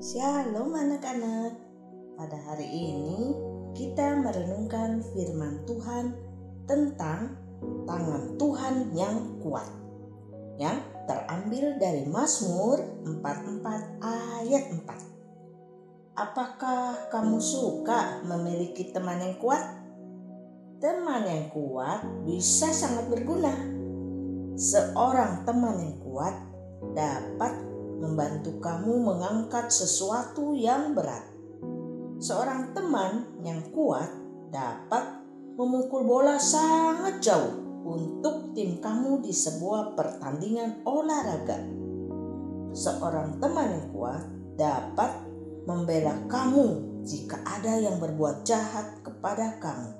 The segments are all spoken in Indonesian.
Shalom anak-anak. Pada hari ini kita merenungkan firman Tuhan tentang tangan Tuhan yang kuat. Yang terambil dari Mazmur 44 ayat 4. Apakah kamu suka memiliki teman yang kuat? Teman yang kuat bisa sangat berguna. Seorang teman yang kuat dapat membantu kamu mengangkat sesuatu yang berat. Seorang teman yang kuat dapat memukul bola sangat jauh untuk tim kamu di sebuah pertandingan olahraga. Seorang teman yang kuat dapat membela kamu jika ada yang berbuat jahat kepada kamu.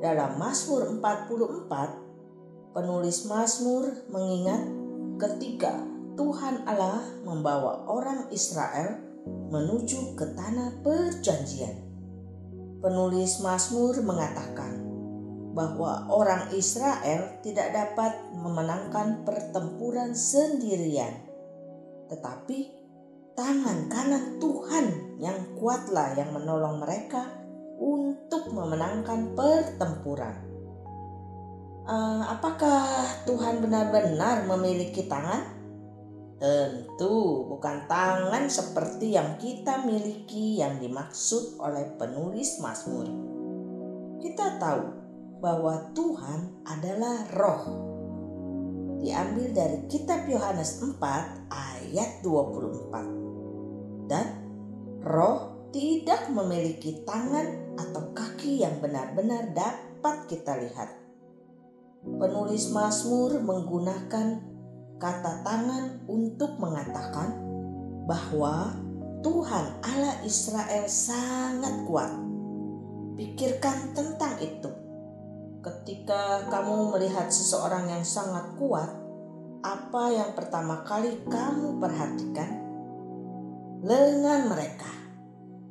Dalam Mazmur 44, penulis Mazmur mengingat ketika Tuhan Allah membawa orang Israel menuju ke tanah perjanjian. Penulis Mazmur mengatakan bahwa orang Israel tidak dapat memenangkan pertempuran sendirian, tetapi tangan kanan Tuhan yang kuatlah yang menolong mereka untuk memenangkan pertempuran. Uh, apakah Tuhan benar-benar memiliki tangan? Tentu bukan tangan seperti yang kita miliki yang dimaksud oleh penulis Mazmur. Kita tahu bahwa Tuhan adalah roh. Diambil dari kitab Yohanes 4 ayat 24. Dan roh tidak memiliki tangan atau kaki yang benar-benar dapat kita lihat. Penulis Mazmur menggunakan kata tangan untuk mengatakan bahwa Tuhan Allah Israel sangat kuat. Pikirkan tentang itu. Ketika kamu melihat seseorang yang sangat kuat, apa yang pertama kali kamu perhatikan? Lengan mereka.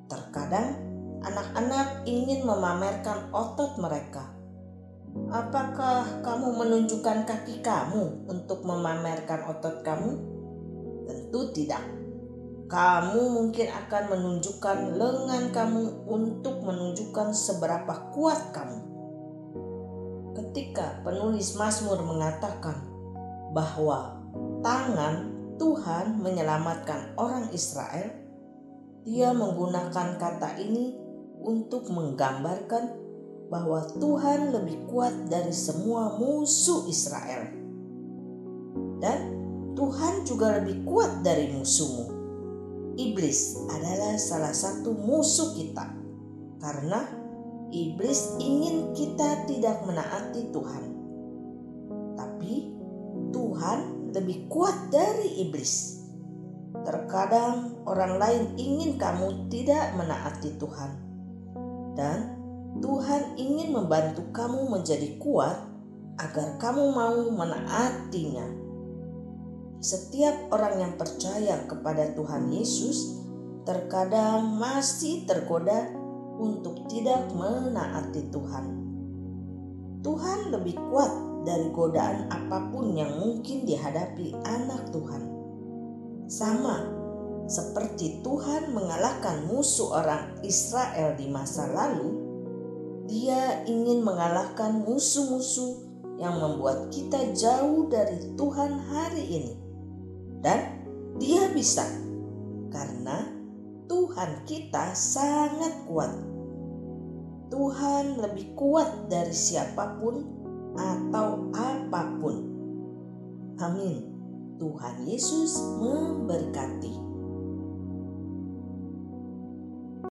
Terkadang anak-anak ingin memamerkan otot mereka Apakah kamu menunjukkan kaki kamu untuk memamerkan otot kamu? Tentu tidak. Kamu mungkin akan menunjukkan lengan kamu untuk menunjukkan seberapa kuat kamu. Ketika penulis Mazmur mengatakan bahwa tangan Tuhan menyelamatkan orang Israel, dia menggunakan kata ini untuk menggambarkan bahwa Tuhan lebih kuat dari semua musuh Israel. Dan Tuhan juga lebih kuat dari musuhmu. Iblis adalah salah satu musuh kita. Karena iblis ingin kita tidak menaati Tuhan. Tapi Tuhan lebih kuat dari iblis. Terkadang orang lain ingin kamu tidak menaati Tuhan. Dan Tuhan ingin membantu kamu menjadi kuat agar kamu mau menaatinya. Setiap orang yang percaya kepada Tuhan Yesus terkadang masih tergoda untuk tidak menaati Tuhan. Tuhan lebih kuat dari godaan apa pun yang mungkin dihadapi anak Tuhan. Sama seperti Tuhan mengalahkan musuh orang Israel di masa lalu, dia ingin mengalahkan musuh-musuh yang membuat kita jauh dari Tuhan hari ini. Dan dia bisa karena Tuhan kita sangat kuat. Tuhan lebih kuat dari siapa pun atau apa pun. Amin. Tuhan Yesus memberkati.